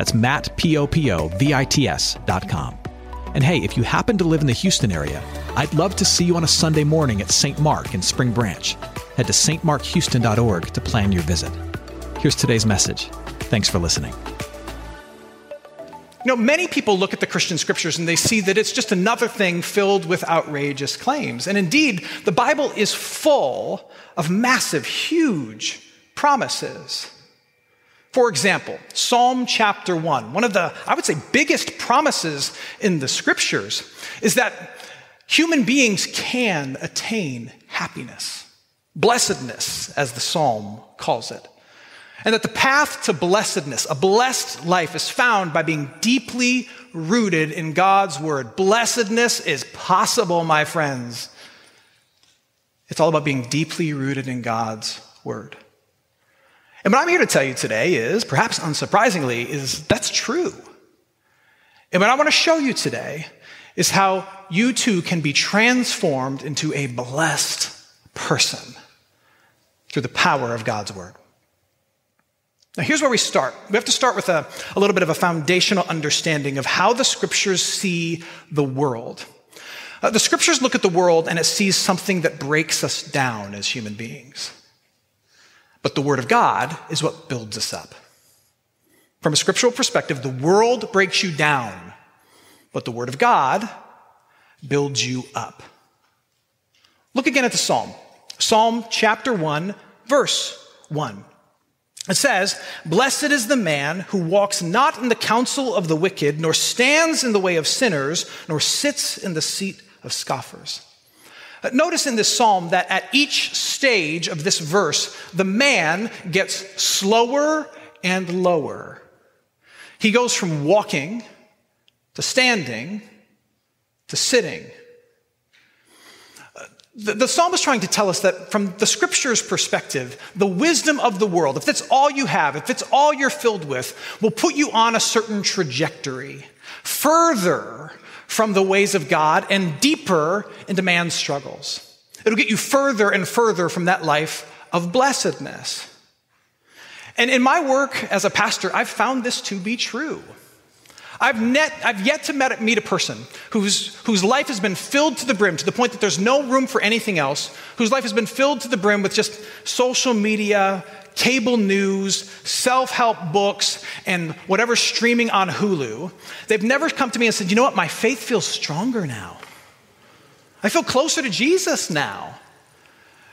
That's Matt, P-O-P-O-V-I-T-S dot com. And hey, if you happen to live in the Houston area, I'd love to see you on a Sunday morning at St. Mark in Spring Branch. Head to stmarkhouston.org to plan your visit. Here's today's message. Thanks for listening. You know, many people look at the Christian scriptures and they see that it's just another thing filled with outrageous claims. And indeed, the Bible is full of massive, huge promises. For example, Psalm chapter 1, one of the, I would say, biggest promises in the scriptures is that human beings can attain happiness, blessedness, as the psalm calls it. And that the path to blessedness, a blessed life, is found by being deeply rooted in God's word. Blessedness is possible, my friends. It's all about being deeply rooted in God's word. And what I'm here to tell you today is, perhaps unsurprisingly, is that's true. And what I want to show you today is how you too can be transformed into a blessed person through the power of God's word. Now, here's where we start. We have to start with a, a little bit of a foundational understanding of how the scriptures see the world. Uh, the scriptures look at the world and it sees something that breaks us down as human beings. But the Word of God is what builds us up. From a scriptural perspective, the world breaks you down, but the Word of God builds you up. Look again at the Psalm. Psalm chapter 1, verse 1. It says, Blessed is the man who walks not in the counsel of the wicked, nor stands in the way of sinners, nor sits in the seat of scoffers. Notice in this psalm that at each stage of this verse, the man gets slower and lower. He goes from walking to standing to sitting. The, the psalm is trying to tell us that from the scripture's perspective, the wisdom of the world, if that's all you have, if it's all you're filled with, will put you on a certain trajectory. Further from the ways of God and deeper into man's struggles. It'll get you further and further from that life of blessedness. And in my work as a pastor, I've found this to be true. I've, net, I've yet to met, meet a person whose, whose life has been filled to the brim to the point that there's no room for anything else, whose life has been filled to the brim with just social media, cable news, self help books, and whatever streaming on Hulu, they've never come to me and said, you know what, my faith feels stronger now. I feel closer to Jesus now.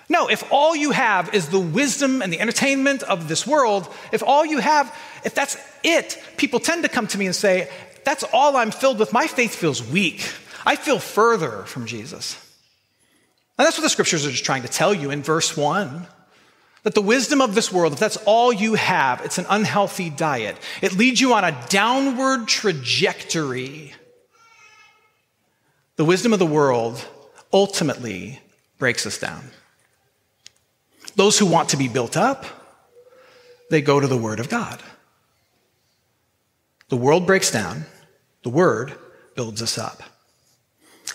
No, if all you have is the wisdom and the entertainment of this world, if all you have, if that's it, people tend to come to me and say, that's all I'm filled with. My faith feels weak. I feel further from Jesus. And that's what the scriptures are just trying to tell you in verse 1. That the wisdom of this world, if that's all you have, it's an unhealthy diet. It leads you on a downward trajectory. The wisdom of the world ultimately breaks us down. Those who want to be built up, they go to the Word of God. The world breaks down, the Word builds us up.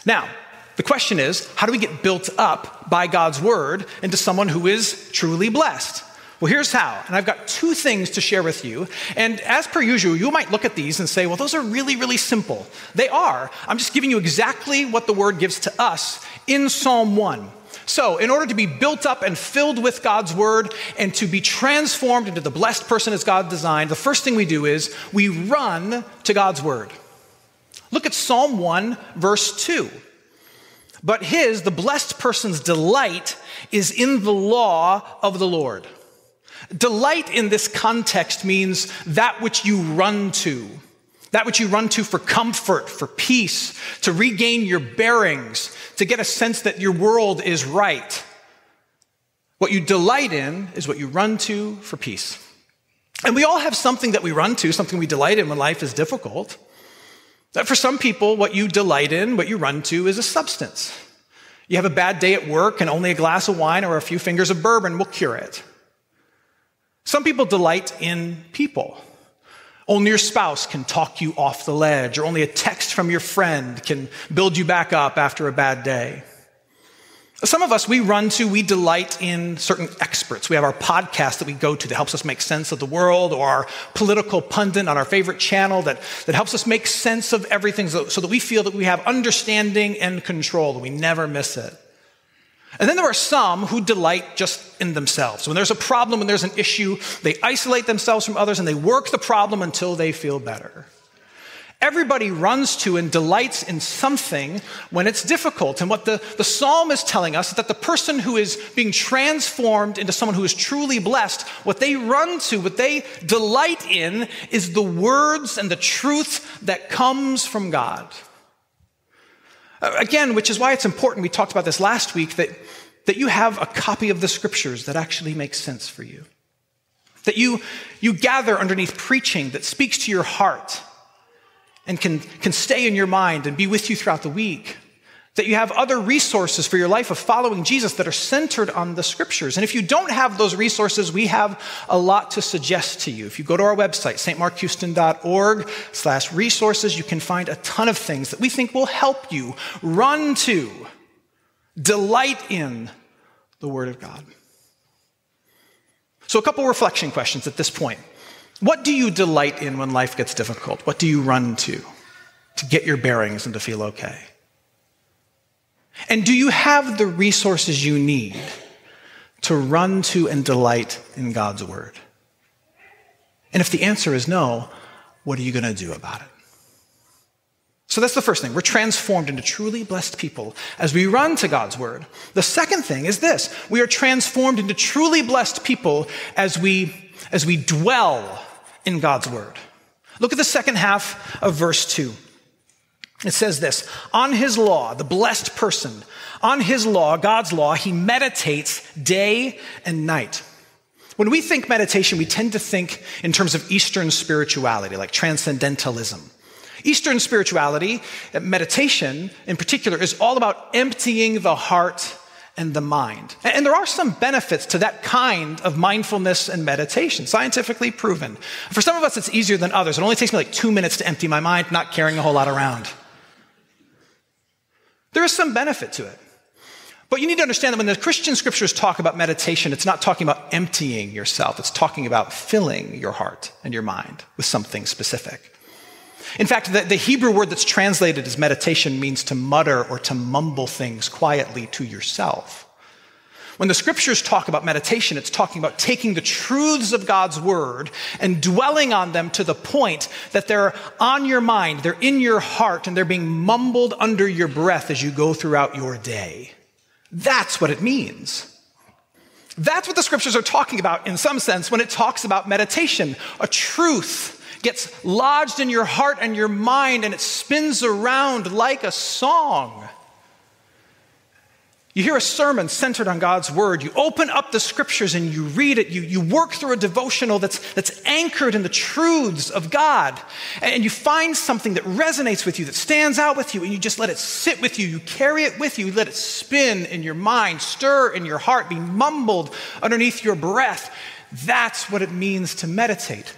Now, the question is, how do we get built up by God's word into someone who is truly blessed? Well, here's how. And I've got two things to share with you. And as per usual, you might look at these and say, well, those are really, really simple. They are. I'm just giving you exactly what the word gives to us in Psalm 1. So, in order to be built up and filled with God's word and to be transformed into the blessed person as God designed, the first thing we do is we run to God's word. Look at Psalm 1, verse 2. But his, the blessed person's delight, is in the law of the Lord. Delight in this context means that which you run to, that which you run to for comfort, for peace, to regain your bearings, to get a sense that your world is right. What you delight in is what you run to for peace. And we all have something that we run to, something we delight in when life is difficult. That for some people, what you delight in, what you run to, is a substance. You have a bad day at work, and only a glass of wine or a few fingers of bourbon will cure it. Some people delight in people. Only your spouse can talk you off the ledge, or only a text from your friend can build you back up after a bad day. Some of us, we run to, we delight in certain experts. We have our podcast that we go to that helps us make sense of the world, or our political pundit on our favorite channel that, that helps us make sense of everything so, so that we feel that we have understanding and control, that we never miss it. And then there are some who delight just in themselves. When there's a problem, when there's an issue, they isolate themselves from others and they work the problem until they feel better. Everybody runs to and delights in something when it's difficult. And what the, the psalm is telling us is that the person who is being transformed into someone who is truly blessed, what they run to, what they delight in, is the words and the truth that comes from God. Uh, again, which is why it's important, we talked about this last week, that, that you have a copy of the scriptures that actually makes sense for you. That you, you gather underneath preaching that speaks to your heart and can, can stay in your mind and be with you throughout the week. That you have other resources for your life of following Jesus that are centered on the scriptures. And if you don't have those resources, we have a lot to suggest to you. If you go to our website, stmarkhouston.org slash resources, you can find a ton of things that we think will help you run to, delight in the Word of God. So, a couple reflection questions at this point. What do you delight in when life gets difficult? What do you run to to get your bearings and to feel okay? And do you have the resources you need to run to and delight in God's Word? And if the answer is no, what are you going to do about it? So that's the first thing. We're transformed into truly blessed people as we run to God's Word. The second thing is this we are transformed into truly blessed people as we, as we dwell in God's word. Look at the second half of verse 2. It says this On his law, the blessed person, on his law, God's law, he meditates day and night. When we think meditation, we tend to think in terms of Eastern spirituality, like transcendentalism. Eastern spirituality, uh, meditation in particular, is all about emptying the heart and the mind. And there are some benefits to that kind of mindfulness and meditation, scientifically proven. For some of us, it's easier than others. It only takes me like two minutes to empty my mind, not carrying a whole lot around. There is some benefit to it. But you need to understand that when the Christian scriptures talk about meditation, it's not talking about emptying yourself, it's talking about filling your heart and your mind with something specific. In fact, the, the, Hebrew word that's translated as meditation means to mutter or to mumble things quietly to yourself. When the scriptures talk about meditation, it's talking about taking the truths of God's word and dwelling on them to the point that they're on your mind, they're in your heart, and they're being mumbled under your breath as you go throughout your day. That's what it means. That's what the scriptures are talking about in some sense when it talks about meditation, a truth gets lodged in your heart and your mind and it spins around like a song. You hear a sermon centered on God's word. You open up the scriptures and you read it. You, you work through a devotional that's, that's anchored in the truths of God. And you find something that resonates with you, that stands out with you, and you just let it sit with you. You carry it with you. You let it spin in your mind, stir in your heart, be mumbled underneath your breath. That's what it means to meditate.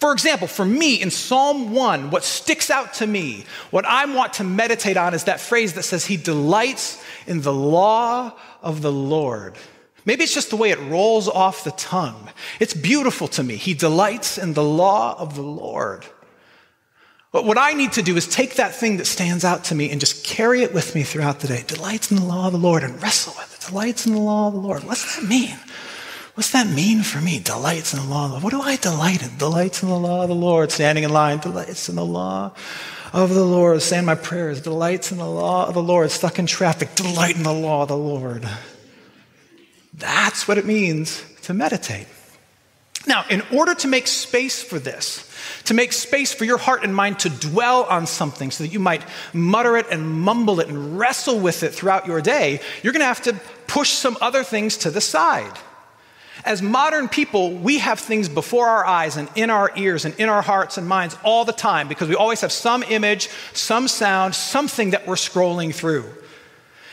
For example, for me in Psalm 1, what sticks out to me, what I want to meditate on is that phrase that says, He delights in the law of the Lord. Maybe it's just the way it rolls off the tongue. It's beautiful to me. He delights in the law of the Lord. But what I need to do is take that thing that stands out to me and just carry it with me throughout the day. Delights in the law of the Lord and wrestle with it. Delights in the law of the Lord. What's that mean? What's that mean for me? Delights in the law. What do I delight in? Delights in the law of the Lord. Standing in line. Delights in the law of the Lord. Saying my prayers. Delights in the law of the Lord. Stuck in traffic. Delight in the law of the Lord. That's what it means to meditate. Now, in order to make space for this, to make space for your heart and mind to dwell on something so that you might mutter it and mumble it and wrestle with it throughout your day, you're going to have to push some other things to the side. As modern people, we have things before our eyes and in our ears and in our hearts and minds all the time because we always have some image, some sound, something that we're scrolling through.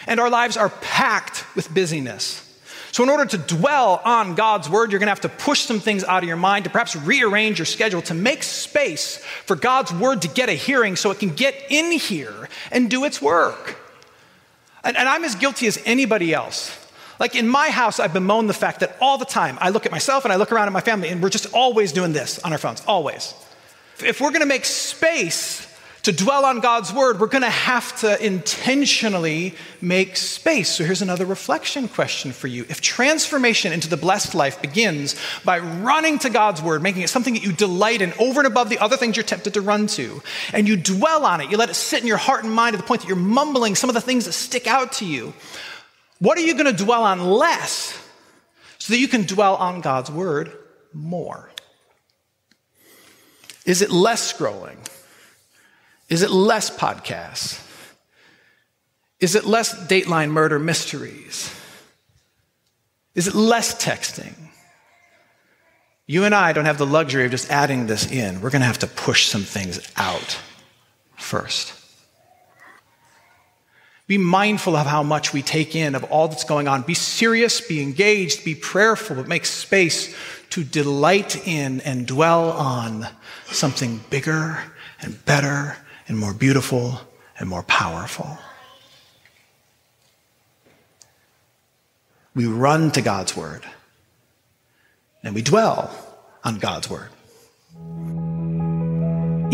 And our lives are packed with busyness. So, in order to dwell on God's word, you're going to have to push some things out of your mind to perhaps rearrange your schedule to make space for God's word to get a hearing so it can get in here and do its work. And, and I'm as guilty as anybody else. Like in my house, I bemoan the fact that all the time I look at myself and I look around at my family, and we're just always doing this on our phones, always. If we're going to make space to dwell on God's word, we're going to have to intentionally make space. So here's another reflection question for you. If transformation into the blessed life begins by running to God's word, making it something that you delight in over and above the other things you're tempted to run to, and you dwell on it, you let it sit in your heart and mind to the point that you're mumbling some of the things that stick out to you, what are you going to dwell on less so that you can dwell on God's word more? Is it less scrolling? Is it less podcasts? Is it less Dateline murder mysteries? Is it less texting? You and I don't have the luxury of just adding this in. We're going to have to push some things out first. Be mindful of how much we take in of all that's going on. Be serious, be engaged, be prayerful, but make space to delight in and dwell on something bigger and better and more beautiful and more powerful. We run to God's word and we dwell on God's word.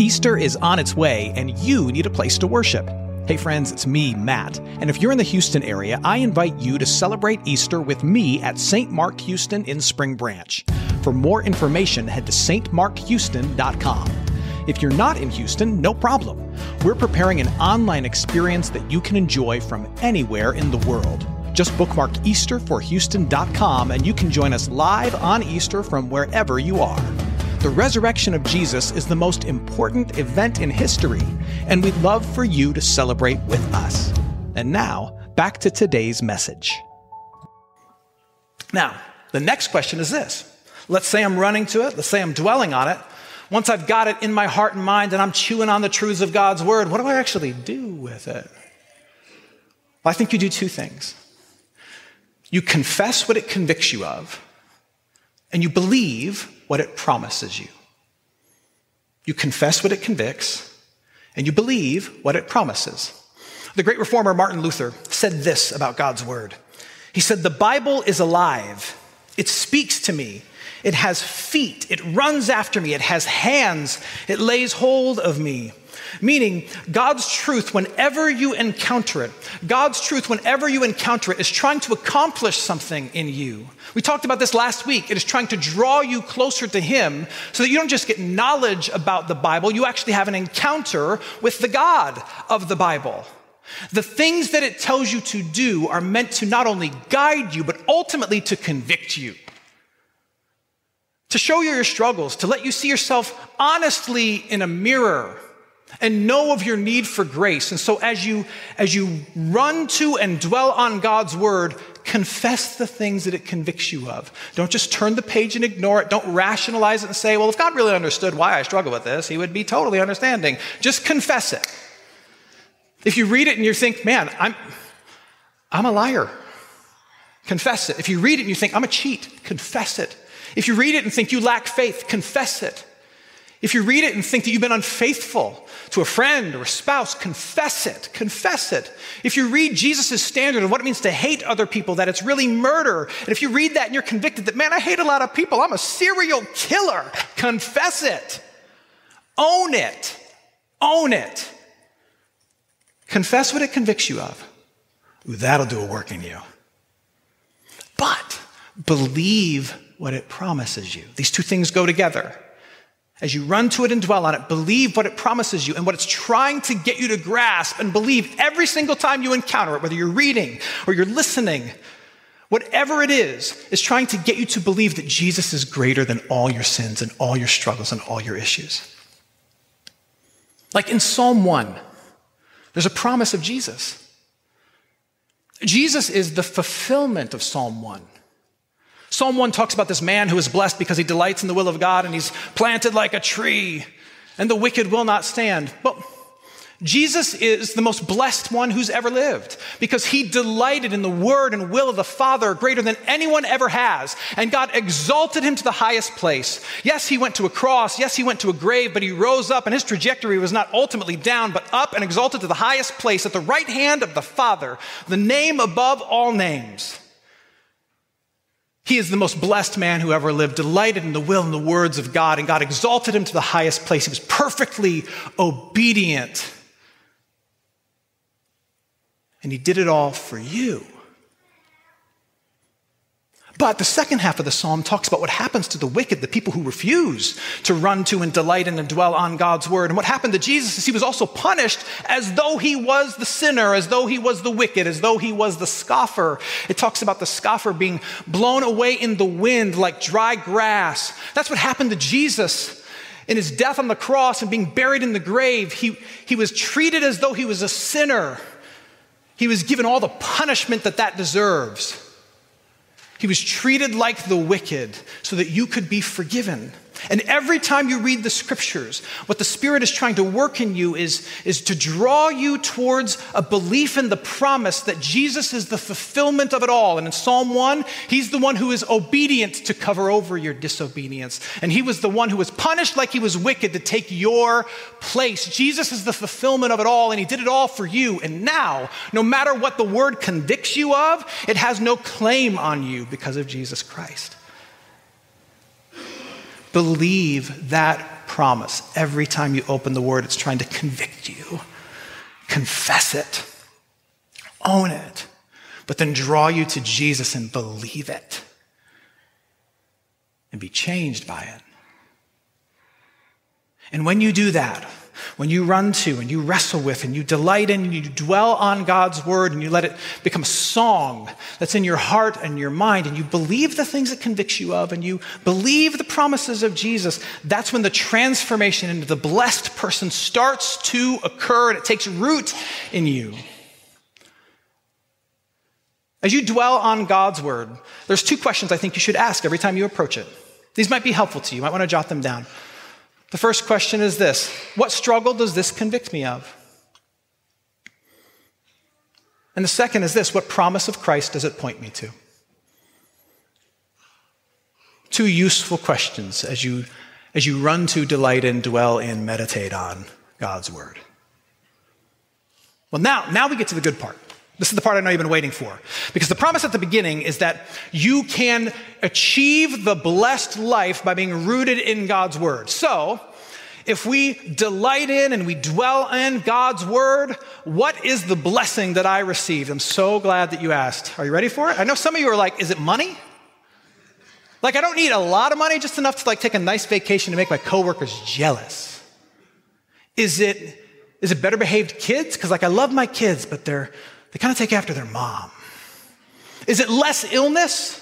Easter is on its way, and you need a place to worship. Hey, friends, it's me, Matt. And if you're in the Houston area, I invite you to celebrate Easter with me at St. Mark Houston in Spring Branch. For more information, head to stmarkhouston.com. If you're not in Houston, no problem. We're preparing an online experience that you can enjoy from anywhere in the world. Just bookmark EasterforHouston.com and you can join us live on Easter from wherever you are. The resurrection of Jesus is the most important event in history, and we'd love for you to celebrate with us. And now, back to today's message. Now, the next question is this. Let's say I'm running to it, let's say I'm dwelling on it. Once I've got it in my heart and mind and I'm chewing on the truths of God's word, what do I actually do with it? Well, I think you do two things. You confess what it convicts you of, and you believe what it promises you. You confess what it convicts, and you believe what it promises. The great reformer Martin Luther said this about God's word. He said, The Bible is alive. It speaks to me. It has feet. It runs after me. It has hands. It lays hold of me. Meaning, God's truth, whenever you encounter it, God's truth, whenever you encounter it, is trying to accomplish something in you. We talked about this last week. It is trying to draw you closer to Him so that you don't just get knowledge about the Bible, you actually have an encounter with the God of the Bible. The things that it tells you to do are meant to not only guide you, but ultimately to convict you to show you your struggles, to let you see yourself honestly in a mirror and know of your need for grace. And so as you as you run to and dwell on God's word, confess the things that it convicts you of. Don't just turn the page and ignore it. Don't rationalize it and say, "Well, if God really understood why I struggle with this, he would be totally understanding." Just confess it. If you read it and you think, "Man, I'm I'm a liar." Confess it. If you read it and you think, "I'm a cheat," confess it. If you read it and think you lack faith, confess it. If you read it and think that you've been unfaithful to a friend or a spouse, confess it. Confess it. If you read Jesus' standard of what it means to hate other people, that it's really murder, and if you read that and you're convicted that, man, I hate a lot of people, I'm a serial killer, confess it. Own it. Own it. Confess what it convicts you of. Ooh, that'll do a work in you. But believe what it promises you. These two things go together. As you run to it and dwell on it, believe what it promises you and what it's trying to get you to grasp and believe every single time you encounter it, whether you're reading or you're listening, whatever it is, is trying to get you to believe that Jesus is greater than all your sins and all your struggles and all your issues. Like in Psalm 1, there's a promise of Jesus. Jesus is the fulfillment of Psalm 1. Psalm 1 talks about this man who is blessed because he delights in the will of God and he's planted like a tree, and the wicked will not stand. But Jesus is the most blessed one who's ever lived because he delighted in the word and will of the Father greater than anyone ever has. And God exalted him to the highest place. Yes, he went to a cross. Yes, he went to a grave, but he rose up and his trajectory was not ultimately down, but up and exalted to the highest place at the right hand of the Father, the name above all names. He is the most blessed man who ever lived, delighted in the will and the words of God, and God exalted him to the highest place. He was perfectly obedient and he did it all for you. But the second half of the psalm talks about what happens to the wicked, the people who refuse to run to and delight in and dwell on God's word. And what happened to Jesus is he was also punished as though he was the sinner, as though he was the wicked, as though he was the scoffer. It talks about the scoffer being blown away in the wind like dry grass. That's what happened to Jesus in his death on the cross and being buried in the grave. He, he was treated as though he was a sinner he was given all the punishment that that deserves. He was treated like the wicked so that you could be forgiven. And every time you read the scriptures, what the Spirit is trying to work in you is, is to draw you towards a belief in the promise that Jesus is the fulfillment of it all. And in Psalm 1, He's the one who is obedient to cover over your disobedience. And He was the one who was punished like He was wicked to take your place. Jesus is the fulfillment of it all, and He did it all for you. And now, no matter what the word convicts you of, it has no claim on you because of Jesus Christ. Believe that promise. Every time you open the word, it's trying to convict you. Confess it, own it, but then draw you to Jesus and believe it and be changed by it. And when you do that, when you run to and you wrestle with and you delight in and you dwell on God's word and you let it become a song that's in your heart and your mind and you believe the things it convicts you of and you believe the promises of Jesus, that's when the transformation into the blessed person starts to occur and it takes root in you. As you dwell on God's word, there's two questions I think you should ask every time you approach it. These might be helpful to you. You might want to jot them down. The first question is this What struggle does this convict me of? And the second is this What promise of Christ does it point me to? Two useful questions as you, as you run to, delight in, dwell in, meditate on God's Word. Well, now, now we get to the good part. This is the part I know you've been waiting for. Because the promise at the beginning is that you can achieve the blessed life by being rooted in God's word. So, if we delight in and we dwell in God's word, what is the blessing that I received? I'm so glad that you asked. Are you ready for it? I know some of you are like, is it money? Like, I don't need a lot of money, just enough to like take a nice vacation to make my coworkers jealous. Is it, is it better behaved kids? Because like I love my kids, but they're they kind of take after their mom. Is it less illness?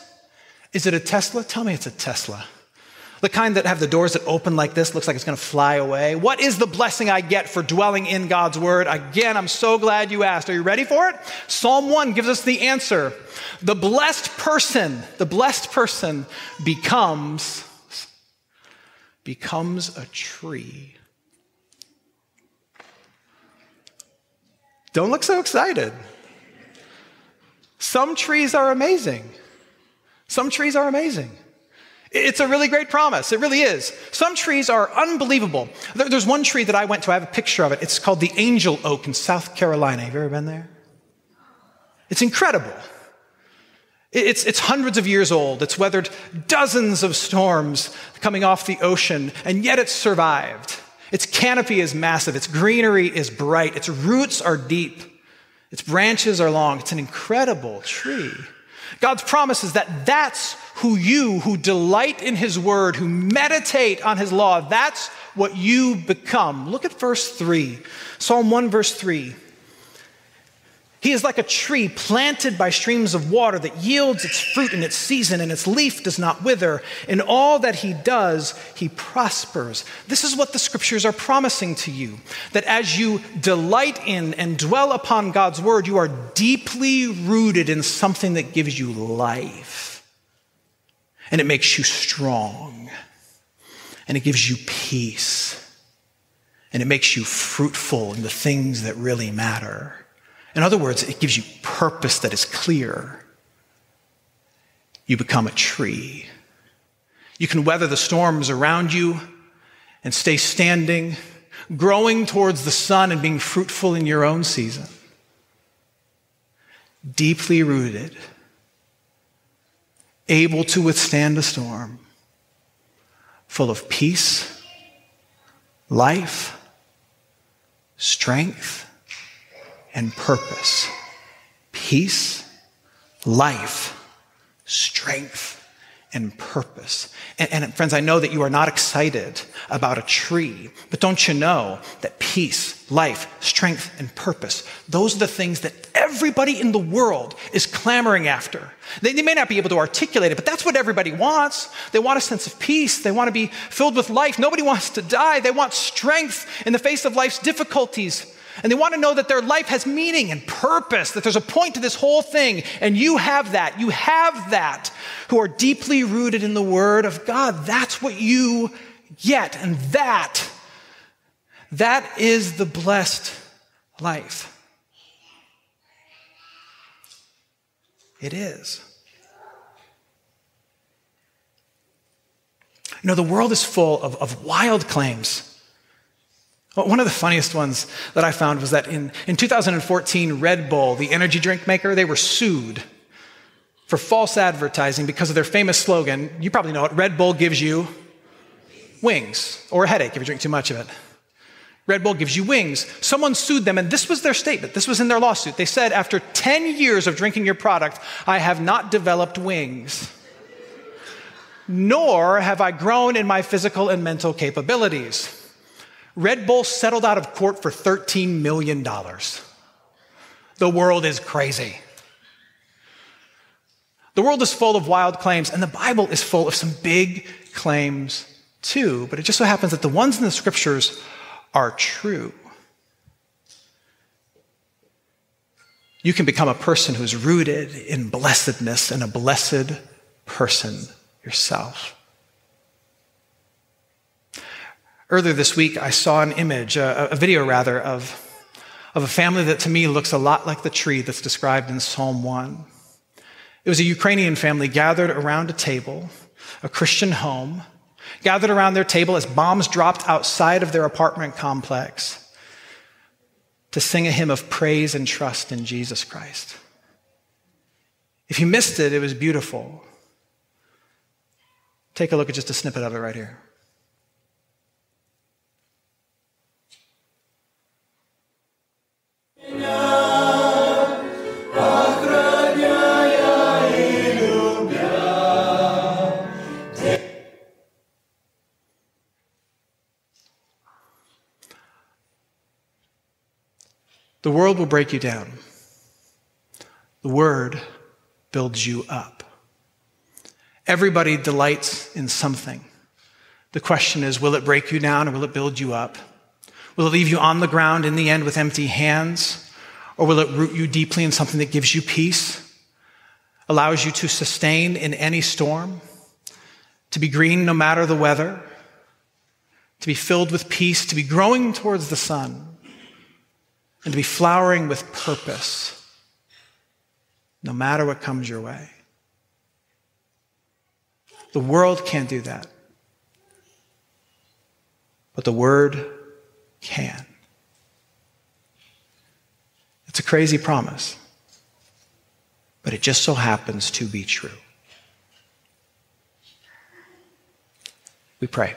Is it a Tesla? Tell me it's a Tesla. The kind that have the doors that open like this, looks like it's going to fly away. What is the blessing I get for dwelling in God's word? Again, I'm so glad you asked. Are you ready for it? Psalm 1 gives us the answer. The blessed person, the blessed person becomes becomes a tree. Don't look so excited. Some trees are amazing. Some trees are amazing. It's a really great promise. It really is. Some trees are unbelievable. There's one tree that I went to, I have a picture of it. It's called the angel oak in South Carolina. Have you ever been there? It's incredible. It's, it's hundreds of years old. It's weathered dozens of storms coming off the ocean, and yet it's survived. Its canopy is massive. Its greenery is bright. Its roots are deep. Its branches are long. It's an incredible tree. God's promise is that that's who you, who delight in His word, who meditate on His law, that's what you become. Look at verse 3. Psalm 1, verse 3. He is like a tree planted by streams of water that yields its fruit in its season and its leaf does not wither. In all that he does, he prospers. This is what the scriptures are promising to you that as you delight in and dwell upon God's word, you are deeply rooted in something that gives you life. and it makes you strong, and it gives you peace, and it makes you fruitful in the things that really matter. In other words, it gives you purpose that is clear. You become a tree. You can weather the storms around you and stay standing, growing towards the sun and being fruitful in your own season. Deeply rooted, able to withstand a storm, full of peace, life, strength, and purpose. Peace, life, strength, and purpose. And, and, friends, I know that you are not excited about a tree, but don't you know that peace, life, strength, and purpose, those are the things that everybody in the world is clamoring after. They, they may not be able to articulate it, but that's what everybody wants. They want a sense of peace. They want to be filled with life. Nobody wants to die. They want strength in the face of life's difficulties. And they want to know that their life has meaning and purpose, that there's a point to this whole thing. And you have that. You have that who are deeply rooted in the Word of God. That's what you get. And that, that is the blessed life. It is. You know, the world is full of, of wild claims one of the funniest ones that I found was that in, in 2014, Red Bull, the energy drink maker, they were sued for false advertising because of their famous slogan. You probably know it Red Bull gives you wings or a headache if you drink too much of it. Red Bull gives you wings. Someone sued them, and this was their statement. This was in their lawsuit. They said, After 10 years of drinking your product, I have not developed wings, nor have I grown in my physical and mental capabilities. Red Bull settled out of court for $13 million. The world is crazy. The world is full of wild claims, and the Bible is full of some big claims too. But it just so happens that the ones in the scriptures are true. You can become a person who's rooted in blessedness and a blessed person yourself. Earlier this week, I saw an image, a, a video rather, of, of a family that to me looks a lot like the tree that's described in Psalm 1. It was a Ukrainian family gathered around a table, a Christian home, gathered around their table as bombs dropped outside of their apartment complex to sing a hymn of praise and trust in Jesus Christ. If you missed it, it was beautiful. Take a look at just a snippet of it right here. The world will break you down. The word builds you up. Everybody delights in something. The question is will it break you down or will it build you up? Will it leave you on the ground in the end with empty hands? Or will it root you deeply in something that gives you peace, allows you to sustain in any storm, to be green no matter the weather, to be filled with peace, to be growing towards the sun? And to be flowering with purpose, no matter what comes your way. The world can't do that, but the Word can. It's a crazy promise, but it just so happens to be true. We pray.